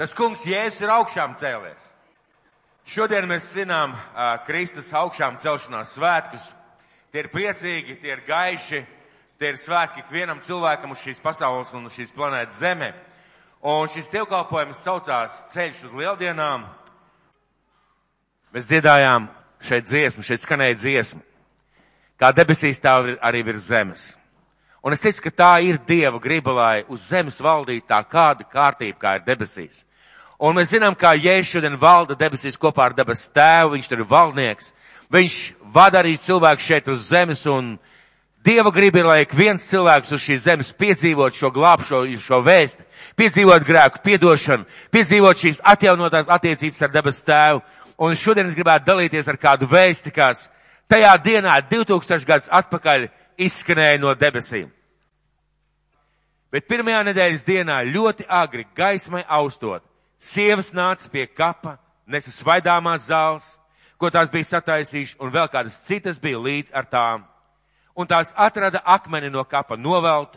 Tas kungs Jēzus ir augšām cēlies. Šodien mēs svinām uh, Kristus augšām celšanās svētkus. Tie ir priecīgi, tie ir gaiši, tie ir svētki ikvienam cilvēkam uz šīs pasaules un uz šīs planētas Zeme. Un šis dievkalpojums saucās Ceļš uz lieldienām. Mēs dziedājām šeit dziesmu, šeit skanēja dziesma. Kā debesīs tā arī virs zemes. Un es ticu, ka tā ir Dieva griba, lai uz zemes valdītu tā kāda kārtība, kā ir debesīs. Un mēs zinām, kā Jēzus šodien valda debesīs kopā ar debes tēvu, viņš tur ir valdnieks. Viņš vada arī cilvēku šeit uz zemes un Dieva griba ir, lai ik viens cilvēks uz šīs zemes piedzīvot šo glābšo, šo vēstu, piedzīvot grēku, piedošanu, piedzīvot šīs atjaunotās attiecības ar debes tēvu. Un šodien es gribētu dalīties ar kādu vēsti, kas tajā dienā 2000 gadus atpakaļ izskanēja no debesīm. Bet pirmajā nedēļas dienā ļoti agri gaismai austot, sievas nāca pie kapa, nesa svaidāmās zāles, ko tās bija sataisījuši, un vēl kādas citas bija līdz ar tām. Un tās atrada akmeni no kapa novelt,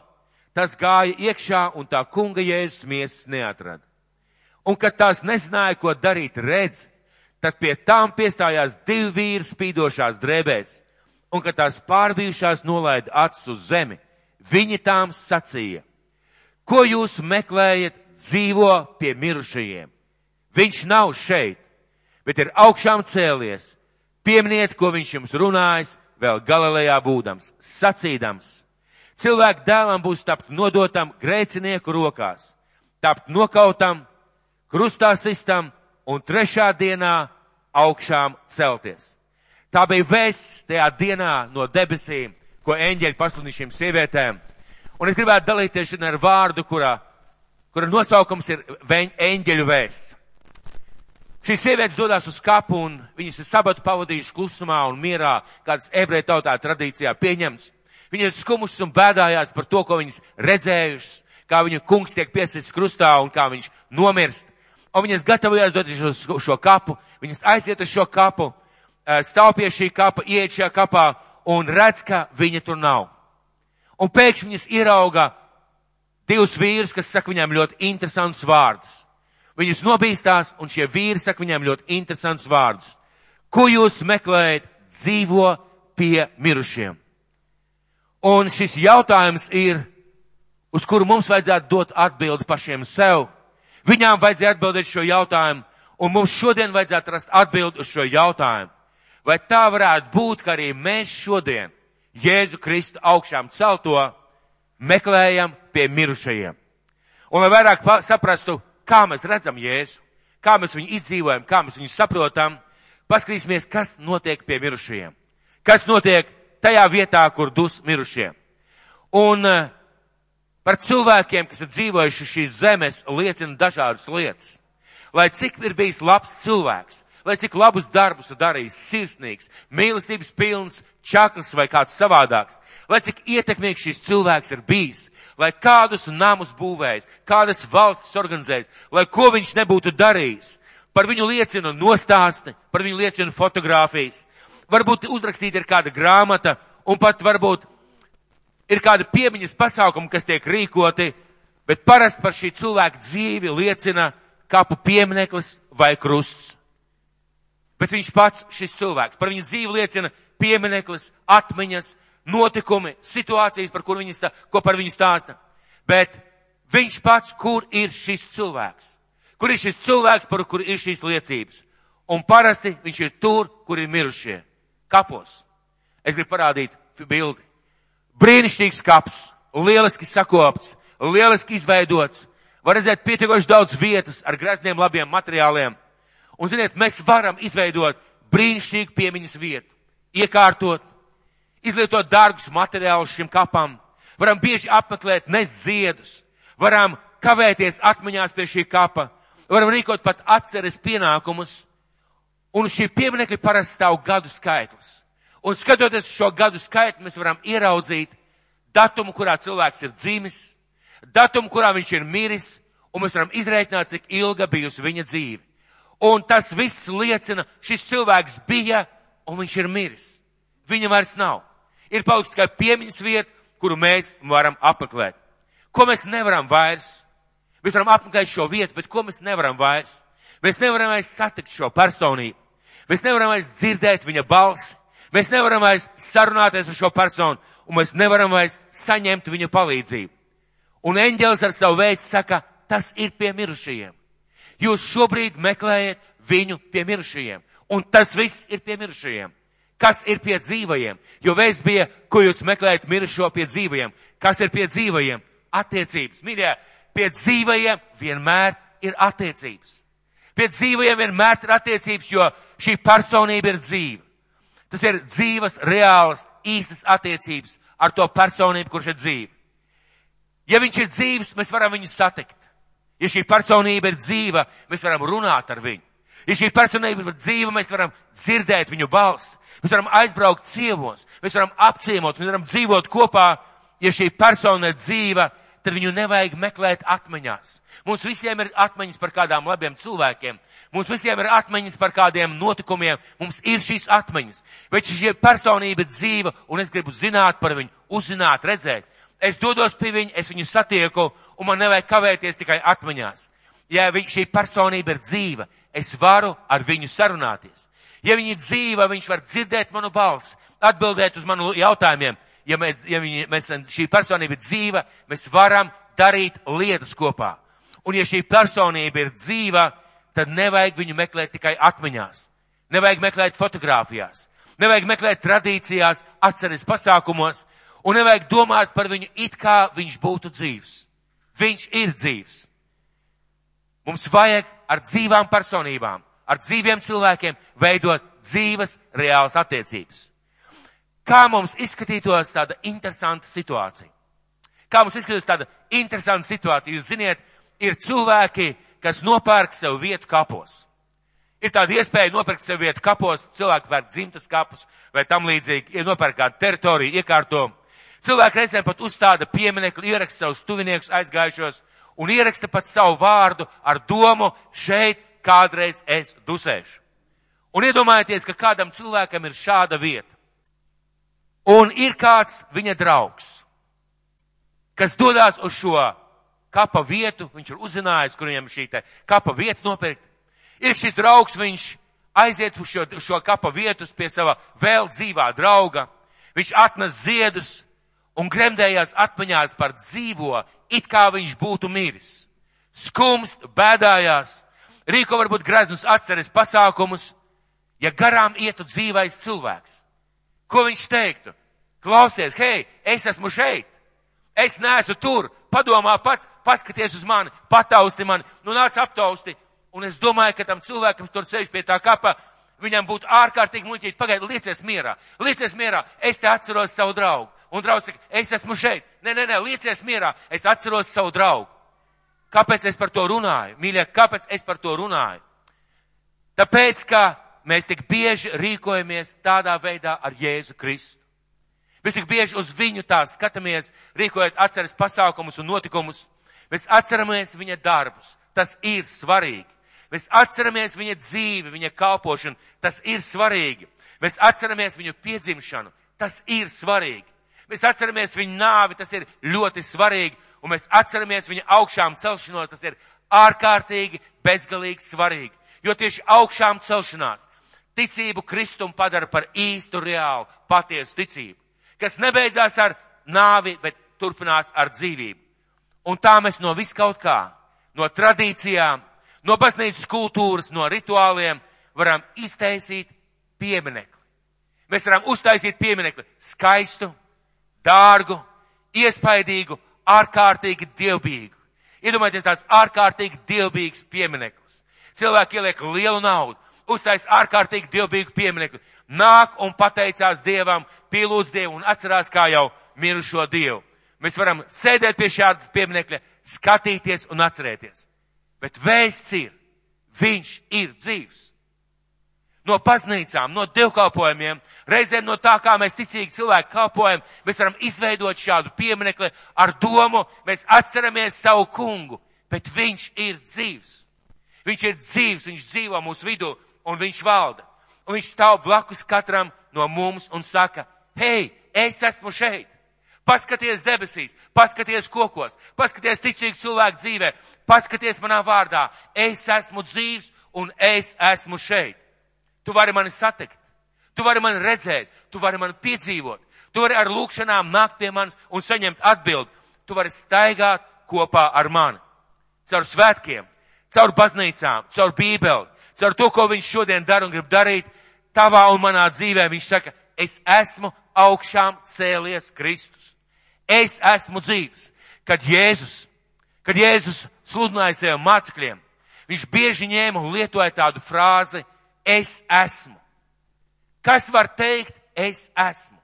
tas gāja iekšā un tā kunga jēzus miesas neatrada. Un kad tās nezināja, ko darīt, redz, Tad pie tām piestājās divi vīri spīdošās drēbēs, un kad tās pārbijušās nolaida acis uz zemi, viņi tām sacīja, ko jūs meklējat dzīvo pie mirušajiem? Viņš nav šeit, bet ir augšām cēlies. Pieminiet, ko viņš jums runājis, vēl Galilejā būdams, sacīdams. Cilvēku dēlam būs tapt nodotam grēcinieku rokās, tapt nokautam, krustā sistam un trešā dienā augšām celties. Tā bija vēsts tajā dienā no debesīm, ko eņģeļi pasludināja šīm sievietēm. Un es gribētu dalīties ar vārdu, kurā, kura nosaukums ir eņģeļu vēsts. Šīs sievietes dodas uz kapu un viņas ir sabatu pavadījušas klusumā un mierā, kādas ebreju tautā tradīcijā pieņemts. Viņas ir skumušas un bēdājās par to, ko viņas redzējušas, kā viņa kungs tiek piesists krustā un kā viņš nomirst un viņas gatavojās doties uz šo, šo kapu, viņas aiziet uz šo kapu, eh, stāv pie šī kapa, iet šajā kapā un redz, ka viņa tur nav. Un pēkšņi viņas ierauga divus vīrus, kas saka viņām ļoti interesantus vārdus. Viņas nobīstās, un šie vīri saka viņām ļoti interesantus vārdus. Ko jūs meklējat dzīvo pie mirušiem? Un šis jautājums ir, uz kuru mums vajadzētu dot atbildi pašiem sev Viņām vajadzēja atbildēt šo jautājumu, un mums šodien vajadzētu rast atbildi uz šo jautājumu. Vai tā varētu būt, ka arī mēs šodien Jēzu Kristu augšām celto meklējam pie mirušajiem? Un lai vairāk saprastu, kā mēs redzam Jēzu, kā mēs viņu izdzīvojam, kā mēs viņu saprotam, paskatīsimies, kas notiek pie mirušajiem. Kas notiek tajā vietā, kur dus mirušie. Un uh, Par cilvēkiem, kas ir dzīvojuši šīs zemes, liecina dažādas lietas. Lai cik ir bijis labs cilvēks, lai cik labus darbus ir darījis, sirsnīgs, mīlestības pilns, čakls vai kāds savādāks, lai cik ietekmīgs šis cilvēks ir bijis, lai kādus namus būvējis, kādas valstis organizējis, lai ko viņš nebūtu darījis. Par viņu liecina nostāsti, par viņu liecina fotogrāfijas. Varbūt uzrakstīta ir kāda grāmata, un pat varbūt ir kādi piemiņas pasākumi, kas tiek rīkoti, bet parasti par šī cilvēka dzīvi liecina kapu piemineklis vai krusts. Bet viņš pats, šis cilvēks, par viņu dzīvi liecina piemineklis, atmiņas, notikumi, situācijas, par kur viņi stā, ko par viņu stāsta. Bet viņš pats, kur ir šis cilvēks? Kur ir šis cilvēks, par kur ir šīs liecības? Un parasti viņš ir tur, kur ir mirušie. Kapos. Es gribu parādīt bildi. Brīnišķīgs kaps, lieliski sakopts, lieliski izveidots. Var redzēt pietiekoši daudz vietas ar grezniem labiem materiāliem. Un, ziniet, mēs varam izveidot brīnišķīgu piemiņas vietu, iekārtot, izlietot dārgus materiālus šim kapam. Varam bieži apmeklēt nes ziedus, varam kavēties atmiņās pie šī kapa, varam rīkot pat atceres pienākumus. Un šī pieminekļa parasti stāv gadu skaitlis. Un skatoties šo gadu skaitu, mēs varam ieraudzīt datumu, kurā cilvēks ir dzimis, datumu, kurā viņš ir miris, un mēs varam izreikināt, cik ilga bijusi viņa dzīve. Un tas viss liecina, šis cilvēks bija, un viņš ir miris. Viņa vairs nav. Ir paliks tikai piemiņas vieta, kuru mēs varam apmeklēt. Ko mēs nevaram vairs? Mēs varam apmeklēt šo vietu, bet ko mēs nevaram vairs? Mēs nevaram vairs satikt šo personību. Mēs nevaram vairs dzirdēt viņa balsi. Mēs nevaram vairs sarunāties ar šo personu, un mēs nevaram vairs saņemt viņa palīdzību. Un eņģēlis ar savu veidu saka, tas ir pie mirušajiem. Jūs šobrīd meklējat viņu pie mirušajiem, un tas viss ir pie mirušajiem. Kas ir pie dzīvajiem? Jo vēsts bija, ko jūs meklējat mirušo pie dzīvajiem. Kas ir pie dzīvajiem? Attiecības. Mīļie, pie dzīvajiem vienmēr ir attiecības. Pie dzīvajiem vienmēr ir attiecības, jo šī personība ir dzīva. Tas ir dzīvas, reālas, īstas attiecības ar to personību, kurš ir dzīva. Ja viņš ir dzīves, mēs varam viņu satikt. Ja šī personība ir dzīva, mēs varam runāt ar viņu. Ja šī personība ir dzīva, mēs varam dzirdēt viņu balsi. Mēs varam aizbraukt ciemos, mēs varam apciemot, mēs varam dzīvot kopā. Ja šī persona ir dzīva, tad viņu nevajag meklēt atmiņās. Mums visiem ir atmiņas par kādām labiem cilvēkiem. Mums visiem ir atmiņas par kādiem notikumiem. Mums ir šīs atmiņas. Bet šī personība ir dzīva un es gribu zināt par viņu, uzzināt, redzēt. Es dodos pie viņa, es viņu satieku un man nevajag kavēties tikai atmiņās. Ja viņš, šī personība ir dzīva, es varu ar viņu sarunāties. Ja viņa ir dzīva, viņš var dzirdēt manu balsi, atbildēt uz manu jautājumiem. Ja, mēs, ja viņa, mēs, šī personība ir dzīva, mēs varam darīt lietas kopā. Un ja šī personība ir dzīva, tad nevajag viņu meklēt tikai atmiņās. Nevajag meklēt fotografijās. Nevajag meklēt tradīcijās, atceres pasākumos. Un nevajag domāt par viņu it kā viņš būtu dzīvs. Viņš ir dzīvs. Mums vajag ar dzīvām personībām ar dzīviem cilvēkiem veidot dzīves, reālas attiecības. Kā mums izskatītos tāda interesanta situācija? Kā mums izskatītos tāda interesanta situācija? Jūs ziniet, ir cilvēki, kas nopērk sev vietu kapos. Ir tāda iespēja nopirkt sev vietu kapos, cilvēki pērk dzimtas kapus vai tam līdzīgi, ir nopērk kādu teritoriju, iekārto. Cilvēki reizēm pat uzstāda pieminekli, ieraksta savus tuviniekus aizgājušos un ieraksta pat savu vārdu ar domu šeit kādreiz es dusēšu. Un iedomājieties, ka kādam cilvēkam ir šāda vieta. Un ir kāds viņa draugs, kas dodas uz šo kapa vietu, viņš ir uzzinājis, kur viņam šī kapa vieta nopirkt. Ir šis draugs, viņš aiziet uz šo, šo kapa vietu pie sava vēl dzīvā drauga. Viņš atnes ziedus un gremdējās atmiņās par dzīvo, it kā viņš būtu miris. Skumst, bēdājās, rīko varbūt greznus atceres pasākumus, ja garām ietu dzīvais cilvēks. Ko viņš teiktu? Klausies, hei, es esmu šeit. Es neesmu tur. Padomā pats, paskaties uz mani, patausti mani, nu nāc aptausti. Un es domāju, ka tam cilvēkam tur sēž pie tā kapa, viņam būtu ārkārtīgi muļķīgi. Pagaidi, liecies mierā, liecies mierā. Es te atceros savu draugu. Un draugs saka, es esmu šeit. Nē, nē, nē, liecies mierā. Es atceros savu draugu. Kāpēc es par to runāju? Mīļie, kāpēc es par to runāju? Tāpēc, ka mēs tik bieži rīkojamies tādā veidā ar Jēzu Kristu. Mēs tik bieži uz viņu tā skatāmies, rīkojot atceres pasākumus un notikumus. Mēs atceramies viņa darbus. Tas ir svarīgi. Mēs atceramies viņa dzīvi, viņa kalpošanu. Tas ir svarīgi. Mēs atceramies viņu piedzimšanu. Tas ir svarīgi. Mēs atceramies viņu nāvi. Tas ir ļoti svarīgi un mēs atceramies viņa augšām celšanos, tas ir ārkārtīgi, bezgalīgi svarīgi. Jo tieši augšām celšanās ticību Kristum padara par īstu, reālu, patiesu ticību, kas nebeidzās ar nāvi, bet turpinās ar dzīvību. Un tā mēs no viskaut kā, no tradīcijām, no baznīcas kultūras, no rituāliem varam iztaisīt pieminekli. Mēs varam uztaisīt pieminekli skaistu, dārgu, iespaidīgu, ārkārtīgi dievbijīgu. Iedomājieties tāds ārkārtīgi dievbijīgs piemineklis. Cilvēki ieliek lielu naudu, uztais ārkārtīgi dievbijīgu pieminekli, nāk un pateicās Dievam, pielūdz Dievu un atcerās kā jau mirušo Dievu. Mēs varam sēdēt pie šāda pieminekļa, skatīties un atcerēties. Bet vēsts ir, viņš ir dzīvs no baznīcām, no dievkalpojumiem, reizēm no tā, kā mēs ticīgi cilvēki kalpojam, mēs varam izveidot šādu pieminekli ar domu, mēs atceramies savu kungu, bet viņš ir dzīvs. Viņš ir dzīvs, viņš dzīvo mūsu vidū un viņš valda. Un viņš stāv blakus katram no mums un saka, hei, es esmu šeit. Paskaties debesīs, paskaties kokos, paskaties ticīgi cilvēku dzīvē, paskaties manā vārdā, es esmu dzīvs un es esmu šeit. Tu vari mani satikt, tu vari mani redzēt, tu vari mani piedzīvot, tu vari ar lūkšanām nākt pie manis un saņemt atbildi. Tu vari staigāt kopā ar mani. Caur svētkiem, caur baznīcām, caur bībeli, caur to, ko viņš šodien dara un grib darīt, tavā un manā dzīvē. Viņš saka, es esmu augšām cēlies Kristus. Es esmu dzīvs. Kad Jēzus, kad Jēzus sludināja sev mācekļiem, viņš bieži ņēma un lietoja tādu frāzi, es esmu. Kas var teikt, es esmu?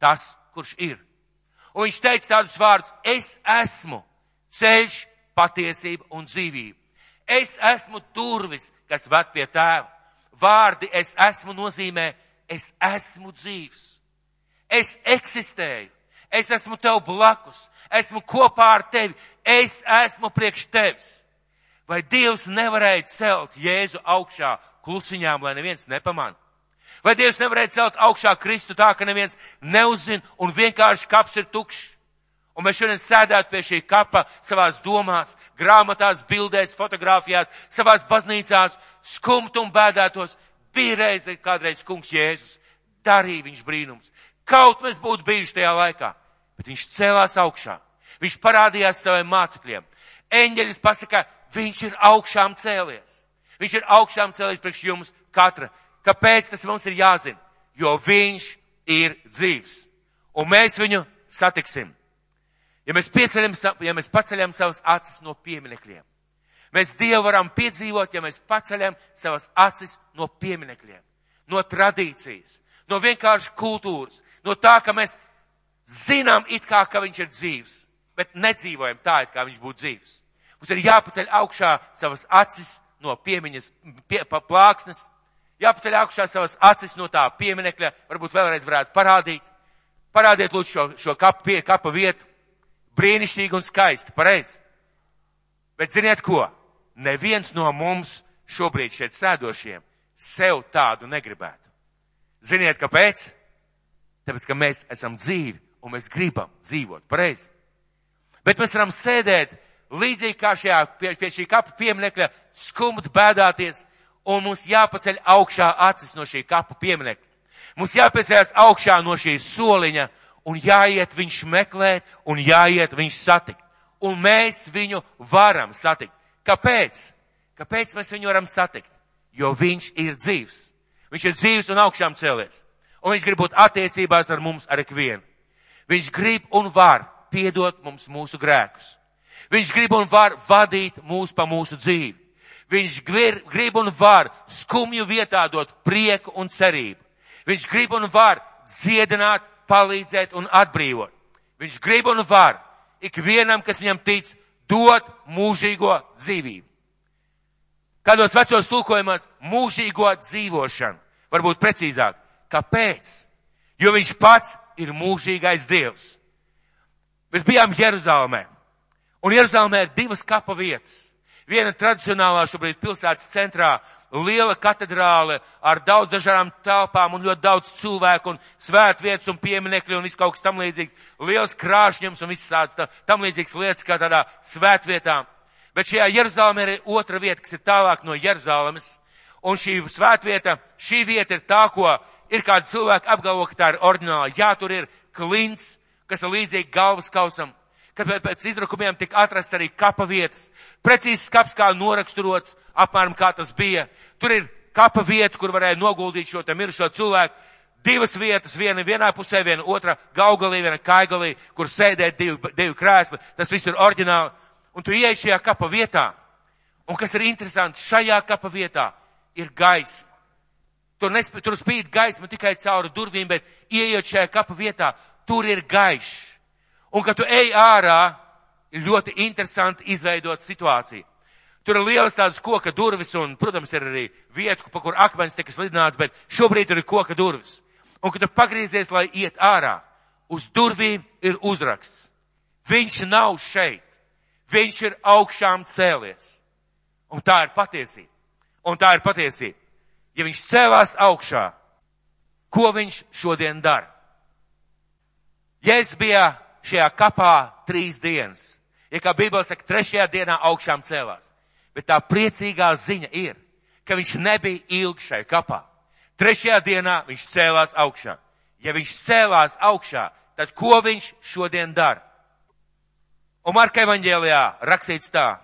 Tas, kurš ir. Un viņš teica tādus vārdus, es esmu ceļš, patiesība un dzīvība. Es esmu durvis, kas ved pie tēva. Vārdi es esmu nozīmē, es esmu dzīvs. Es eksistēju. Es esmu tev blakus. Esmu kopā ar tevi. Es esmu priekš tevis. Vai Dievs nevarēja celt Jēzu augšā klusiņām, lai neviens nepamanā? Vai Dievs nevarēja celt augšā Kristu tā, ka neviens neuzzina un vienkārši kaps ir tukšs? Un mēs šodien sēdētu pie šī kapa savās domās, grāmatās, bildēs, fotografijās, savās baznīcās, skumt un bēdētos. Bija reize, kādreiz kungs Jēzus darīja viņš brīnums. Kaut mēs būtu bijuši tajā laikā, bet viņš cēlās augšā. Viņš parādījās saviem mācekļiem. Eņģeļis pasaka, viņš ir augšām cēlies. Viņš ir augšām cēlies priekš jums katra. Kāpēc tas mums ir jāzina? Jo viņš ir dzīvs. Un mēs viņu satiksim. Ja mēs, ja mēs paceļam savas acis no pieminekļiem, mēs Dievu varam piedzīvot, ja mēs paceļam savas acis no pieminekļiem, no tradīcijas, no vienkārši kultūras, no tā, ka mēs zinām it kā, ka viņš ir dzīvs, bet nedzīvojam tā, it kā viņš būtu dzīvs. Mums ir jāpaceļ augšā savas acis no piemiņas, pie, plāksnes, jāpaceļ augšā savas acis no tā pieminekļa, varbūt vēlreiz varētu parādīt. Parādiet lūdzu šo, šo kapu, pie, kapa vietu brīnišķīgi un skaisti, pareizi. Bet ziniet ko? Neviens no mums šobrīd šeit sēdošiem sev tādu negribētu. Ziniet, kāpēc? Tāpēc, ka mēs esam dzīvi un mēs gribam dzīvot, pareizi. Bet mēs varam sēdēt līdzīgi kā šajā, pie, pie šī kapa pieminekļa, skumt, bēdāties, un mums jāpaceļ augšā acis no šī kapa pieminekļa. Mums jāpēcējās augšā no šī soliņa un jāiet viņš meklēt, un jāiet viņš satikt. Un mēs viņu varam satikt. Kāpēc? Kāpēc mēs viņu varam satikt? Jo viņš ir dzīvs. Viņš ir dzīvs un augšām cēlies. Un viņš grib būt attiecībās ar mums ar ikvienu. Viņš grib un var piedot mums mūsu grēkus. Viņš grib un var vadīt mūs pa mūsu dzīvi. Viņš grib un var skumju vietā dot prieku un cerību. Viņš grib un var dziedināt palīdzēt un atbrīvot. Viņš grib un var ikvienam, kas viņam tic, dot mūžīgo dzīvību. Kādos vecos tulkojumos mūžīgo dzīvošanu, varbūt precīzāk. Kāpēc? Jo viņš pats ir mūžīgais Dievs. Mēs bijām Jeruzalemē, un Jeruzalemē ir divas kapa vietas. Viena tradicionālā šobrīd pilsētas centrā liela katedrāle ar daudz dažādām telpām un ļoti daudz cilvēku un svētvietas un pieminekļi un viss kaut kas tam līdzīgs. Liels krāšņums un viss tāds tā, tam līdzīgs lietas kā tādā svētvietā. Bet šajā Jeruzalemē ir otra vieta, kas ir tālāk no Jeruzalemes. Un šī svētvieta, šī vieta ir tā, ko ir kādi cilvēki apgalvo, ka tā ir ordināla. Jā, tur ir klints, kas ir līdzīgi galvas kausam kad pēc izrakumiem tika atrasts arī kapa vietas. Precīzs kaps kā noraksturots, apmēram kā tas bija. Tur ir kapa vieta, kur varēja noguldīt šo te mirušo cilvēku. Divas vietas, viena vienā pusē, viena otra gaugalī, viena kaigalī, kur sēdēt divi, divi krēsli. Tas viss ir oriģināli. Un tu ieej šajā kapa vietā. Un kas ir interesanti, šajā kapa vietā ir gaisma. Tur, nesp, tur spīd gaisma tikai cauri durvīm, bet ieejot šajā kapa vietā, tur ir gaišs. Un, kad tu ej ārā, ir ļoti interesanti izveidot situāciju. Tur ir lielas tādas koka durvis un, protams, ir arī vieta, pa kur akmens tika slidināts, bet šobrīd tur ir koka durvis. Un, kad tu pagriezies, lai iet ārā, uz durvīm ir uzraksts. Viņš nav šeit. Viņš ir augšām cēlies. Un tā ir patiesība. Un tā ir patiesība. Ja viņš cēlās augšā, ko viņš šodien dara? Ja es biju šajā kapā trīs dienas, Ja kā Bībele saka, trešajā dienā augšām cēlās. Bet tā priecīgā ziņa ir, ka viņš nebija ilgi šai kapā. Trešajā dienā viņš cēlās augšā. Ja viņš cēlās augšā, tad ko viņš šodien dara? Un Marka evaņģēlijā rakstīts tā,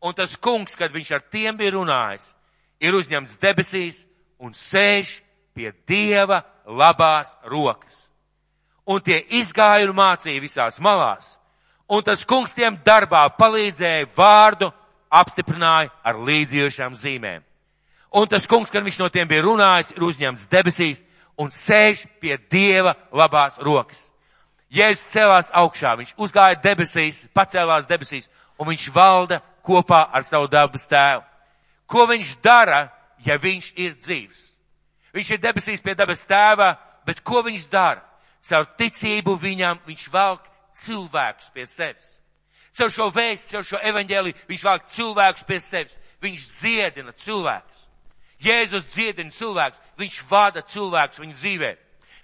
un tas kungs, kad viņš ar tiem bija runājis, ir uzņemts debesīs un sēž pie Dieva labās rokas. Un tie izgāja un mācīja visās malās. Un tas kungs tiem darbā palīdzēja vārdu, apstiprināja ar līdzjošām zīmēm. Un tas kungs, kad viņš no tiem bija runājis, ir uzņemts debesīs un sēž pie Dieva labās rokas. Jēzus celās augšā, viņš uzgāja debesīs, pacēlās debesīs, un viņš valda kopā ar savu dabas tēvu. Ko viņš dara, ja viņš ir dzīvs? Viņš ir debesīs pie dabas tēva, bet ko viņš dara? Caur ticību viņam viņš velk cilvēkus pie sevis. Caur šo vēstu, caur šo evaņģēliju viņš velk cilvēkus pie sevis. Viņš dziedina cilvēkus. Jēzus dziedina cilvēkus, viņš vada cilvēkus viņu dzīvē.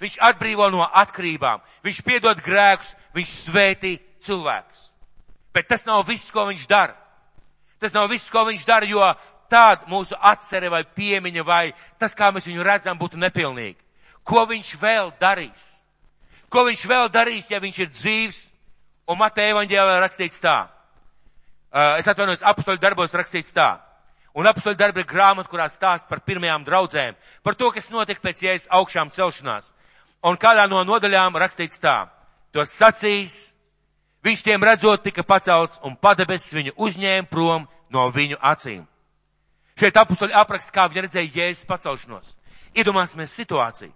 Viņš atbrīvo no atkarībām, viņš piedod grēkus, viņš svētī cilvēkus. Bet tas nav viss, ko viņš dara. Tas nav viss, ko viņš dara, jo tāda mūsu atcere vai piemiņa vai tas, kā mēs viņu redzam, būtu nepilnīgi. Ko viņš vēl darīs? Ko viņš vēl darīs, ja viņš ir dzīvs? Un Mateja evaņģēlē rakstīts tā. Uh, es atvainojos, apstoļu darbos rakstīts tā. Un apstoļu darbi ir grāmata, kurā stāst par pirmajām draudzēm, par to, kas notika pēc jēzus augšām celšanās. Un kādā no nodaļām rakstīts tā. To sacīs, viņš tiem redzot tika pacelts un padebesis viņu uzņēma prom no viņu acīm. Šeit apustuļi apraksta, kā viņi redzēja Jēzus pacelšanos. Iedomāsimies situāciju.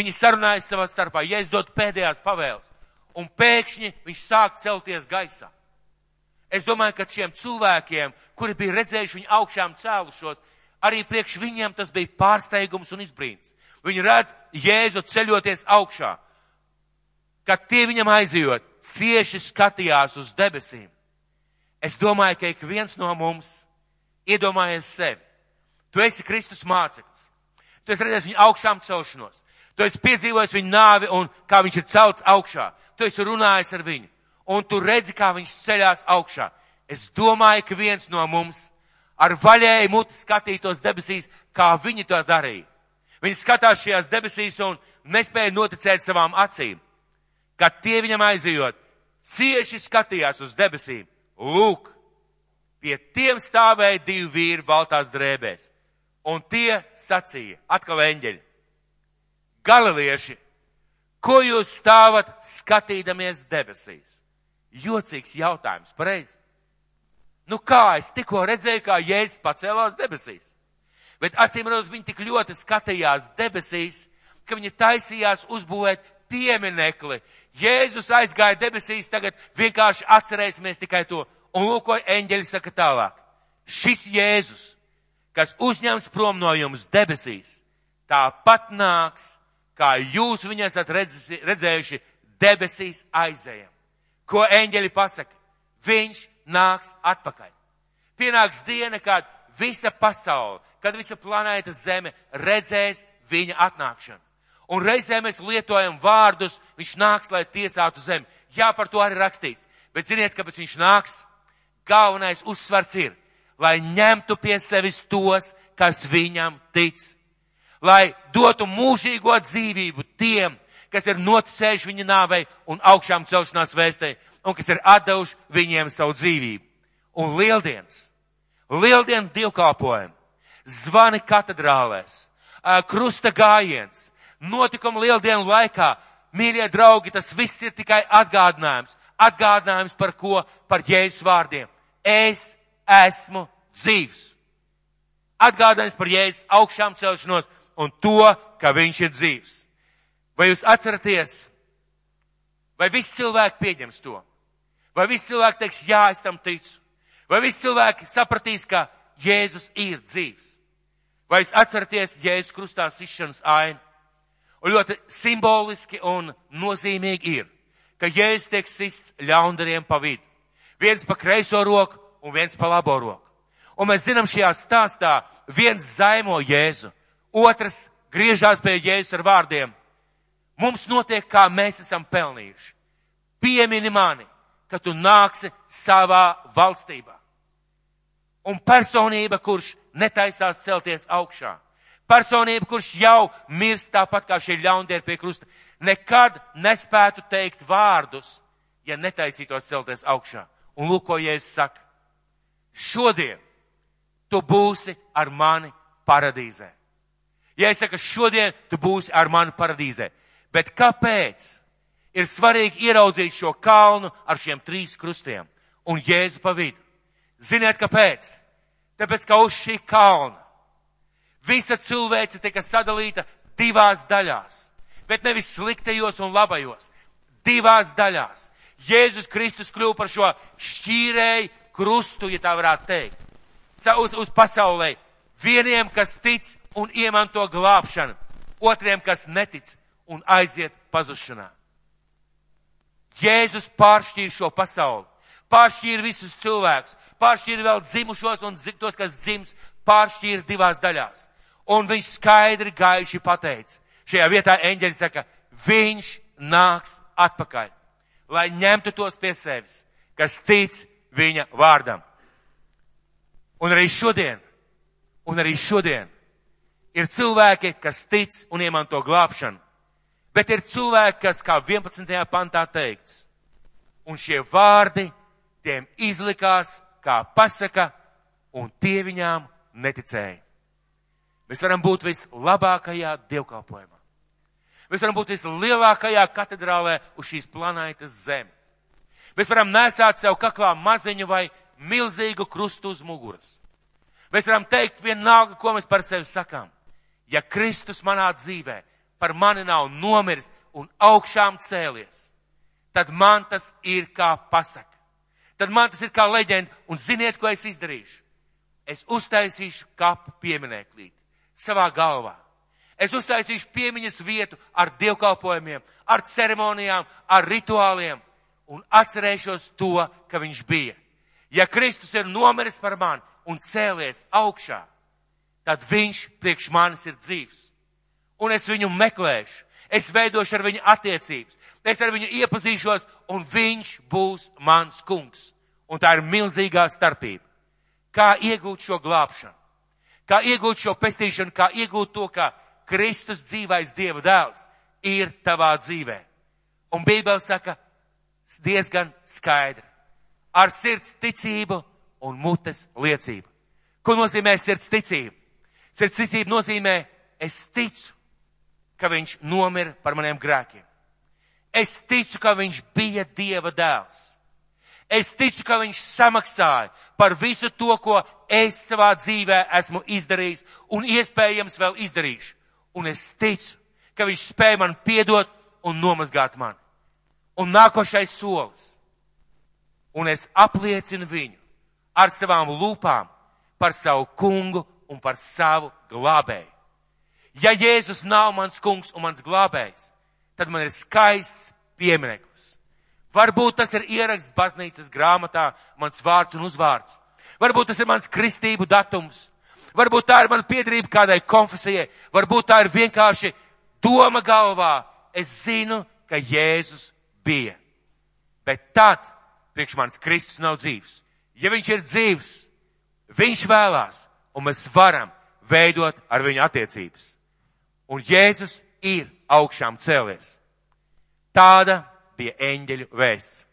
Viņi sarunājas savā starpā, Jēzus dod pēdējās pavēles, un pēkšņi viņš sāk celties gaisā. Es domāju, ka šiem cilvēkiem, kuri bija redzējuši viņu augšām cēlušos, arī priekš viņiem tas bija pārsteigums un izbrīns. Viņi redz Jēzu ceļoties augšā. Kad tie viņam aizjot, cieši skatījās uz debesīm. Es domāju, ka ik viens no mums Iedomājies sevi. Tu esi Kristus māceklis. Tu esi redzējis viņu augšām celšanos. Tu esi piedzīvojis viņu nāvi un kā viņš ir celts augšā. Tu esi runājis ar viņu. Un tu redzi, kā viņš ceļās augšā. Es domāju, ka viens no mums ar vaļēju muti skatītos debesīs, kā viņi to darīja. Viņi skatās šajās debesīs un nespēja noticēt savām acīm. Kad tie viņam aizejot, cieši skatījās uz debesīm. Lūk, Pie tiem stāvēja divi vīri baltās drēbēs. Un tie sacīja, atkal eņģeļi, galilieši, ko jūs stāvat skatīdamies debesīs? Jocīgs jautājums, pareizi. Nu kā es tikko redzēju, kā Jēzus pacēlās debesīs. Bet acīm redzot, viņi tik ļoti skatījās debesīs, ka viņi taisījās uzbūvēt pieminekli. Jēzus aizgāja debesīs, tagad vienkārši atcerēsimies tikai to Un lūk, ko eņģeļi saka tālāk. Šis Jēzus, kas uzņems prom no jums debesīs, tāpat nāks, kā jūs viņu esat redzējuši debesīs aizējam. Ko eņģeļi pasaka? Viņš nāks atpakaļ. Pienāks diena, kad visa pasaule, kad visa planēta Zeme redzēs viņa atnākšanu. Un reizē mēs lietojam vārdus, viņš nāks, lai tiesātu zemi. Jā, par to arī rakstīts. Bet ziniet, kāpēc viņš nāks? galvenais uzsvars ir, lai ņemtu pie sevis tos, kas viņam tic. Lai dotu mūžīgo dzīvību tiem, kas ir noticējuši viņa nāvei un augšām celšanās vēstē, un kas ir atdevuši viņiem savu dzīvību. Un lieldienas, lieldienu dievkalpojumi, zvani katedrālēs, krusta gājiens, notikuma lieldienu laikā, mīļie draugi, tas viss ir tikai atgādinājums. Atgādinājums par ko? Par Jēzus vārdiem es esmu dzīvs. Atgādājums par Jēzus augšām celšanos un to, ka viņš ir dzīvs. Vai jūs atceraties? Vai visi cilvēki pieņems to? Vai visi cilvēki teiks, jā, es tam ticu? Vai visi cilvēki sapratīs, ka Jēzus ir dzīvs? Vai jūs atceraties Jēzus krustā sišanas ainu? Un ļoti simboliski un nozīmīgi ir, ka Jēzus tiek sists ļaundariem pa vidu viens pa kreiso roku un viens pa labo roku. Un mēs zinām šajā stāstā, viens zaimo Jēzu, otrs griežās pie Jēzus ar vārdiem. Mums notiek, kā mēs esam pelnījuši. Piemini mani, ka tu nāksi savā valstībā. Un personība, kurš netaisās celties augšā. Personība, kurš jau mirst tāpat kā šie ļaundēri pie krusta, nekad nespētu teikt vārdus, ja netaisītos celties augšā. Un lūk, ko Jēzus saka. Šodien tu būsi ar mani paradīzē. Ja es saku, šodien tu būsi ar mani paradīzē. Bet kāpēc ir svarīgi ieraudzīt šo kalnu ar šiem trīs krustiem un Jēzu pa vidu? Ziniet, kāpēc? Tāpēc, ka uz šī kalna visa cilvēce tika sadalīta divās daļās, bet nevis sliktajos un labajos, divās daļās. Jēzus Kristus kļuva par šo šķīrēju krustu, ja tā varētu teikt, uz, uz pasaulē. Vieniem, kas tic un iemanto glābšanu, otriem, kas netic un aiziet pazušanā. Jēzus pāršķīra šo pasauli, pāršķīra visus cilvēkus, pāršķīra vēl dzimušos un tos, kas dzims, pāršķīra divās daļās. Un viņš skaidri gaiši pateica, šajā vietā eņģeļi saka, viņš nāks atpakaļ, lai ņemtu tos pie sevis, kas tic viņa vārdam. Un arī šodien, un arī šodien ir cilvēki, kas tic un iemanto glābšanu, bet ir cilvēki, kas, kā 11. pantā teikts, un šie vārdi tiem izlikās kā pasaka, un tie viņām neticēja. Mēs varam būt vislabākajā dievkalpojumā. Mēs varam būt vislielākajā katedrālē uz šīs planētas zemi. Mēs varam nesāt sev kaklā maziņu vai milzīgu krustu uz muguras. Mēs varam teikt vienalga, ko mēs par sevi sakām. Ja Kristus manā dzīvē par mani nav nomiris un augšām cēlies, tad man tas ir kā pasaka. Tad man tas ir kā leģenda, un ziniet, ko es izdarīšu? Es uztaisīšu kapu pieminēklīt savā galvā. Es uztaisīšu piemiņas vietu ar dievkalpojumiem, ar ceremonijām, ar rituāliem un atcerēšos to, ka viņš bija. Ja Kristus ir nomiris par mani un cēlies augšā, tad viņš priekš manis ir dzīvs. Un es viņu meklēšu, es veidošu ar viņu attiecības, es ar viņu iepazīšos un viņš būs mans kungs. Un tā ir milzīgā starpība. Kā iegūt šo glābšanu? Kā iegūt šo pestīšanu, kā iegūt to, ka Kristus dzīvais Dieva dēls ir tavā dzīvē. Un Bībele saka, diezgan skaidri. Ar sirds ticību un mutes liecību. Ko nozīmē sirds ticība? Ticība nozīmē, es ticu, ka viņš nomira par maniem grēkiem. Es ticu, ka viņš bija Dieva dēls. Es ticu, ka viņš samaksāja par visu to, ko es savā dzīvē esmu izdarījis un iespējams vēl izdarīšu. Un es ticu, ka viņš spēja man piedot un nomazgāt mani un nākošais solis. Un es apliecinu viņu ar savām lūpām par savu kungu un par savu glābēju. Ja Jēzus nav mans kungs un mans glābējs, tad man ir skaists piemineklis. Varbūt tas ir ieraksts baznīcas grāmatā, mans vārds un uzvārds. Varbūt tas ir mans kristību datums. Varbūt tā ir mana piedarība kādai konfesijai. Varbūt tā ir vienkārši doma galvā. Es zinu, ka Jēzus bija. Bet tad priekš manis Kristus nav dzīvs. Ja viņš ir dzīvs, viņš vēlās, un mēs varam veidot ar viņu attiecības. Un Jēzus ir augšām cēlies. Tāda bija eņģeļu vēsts.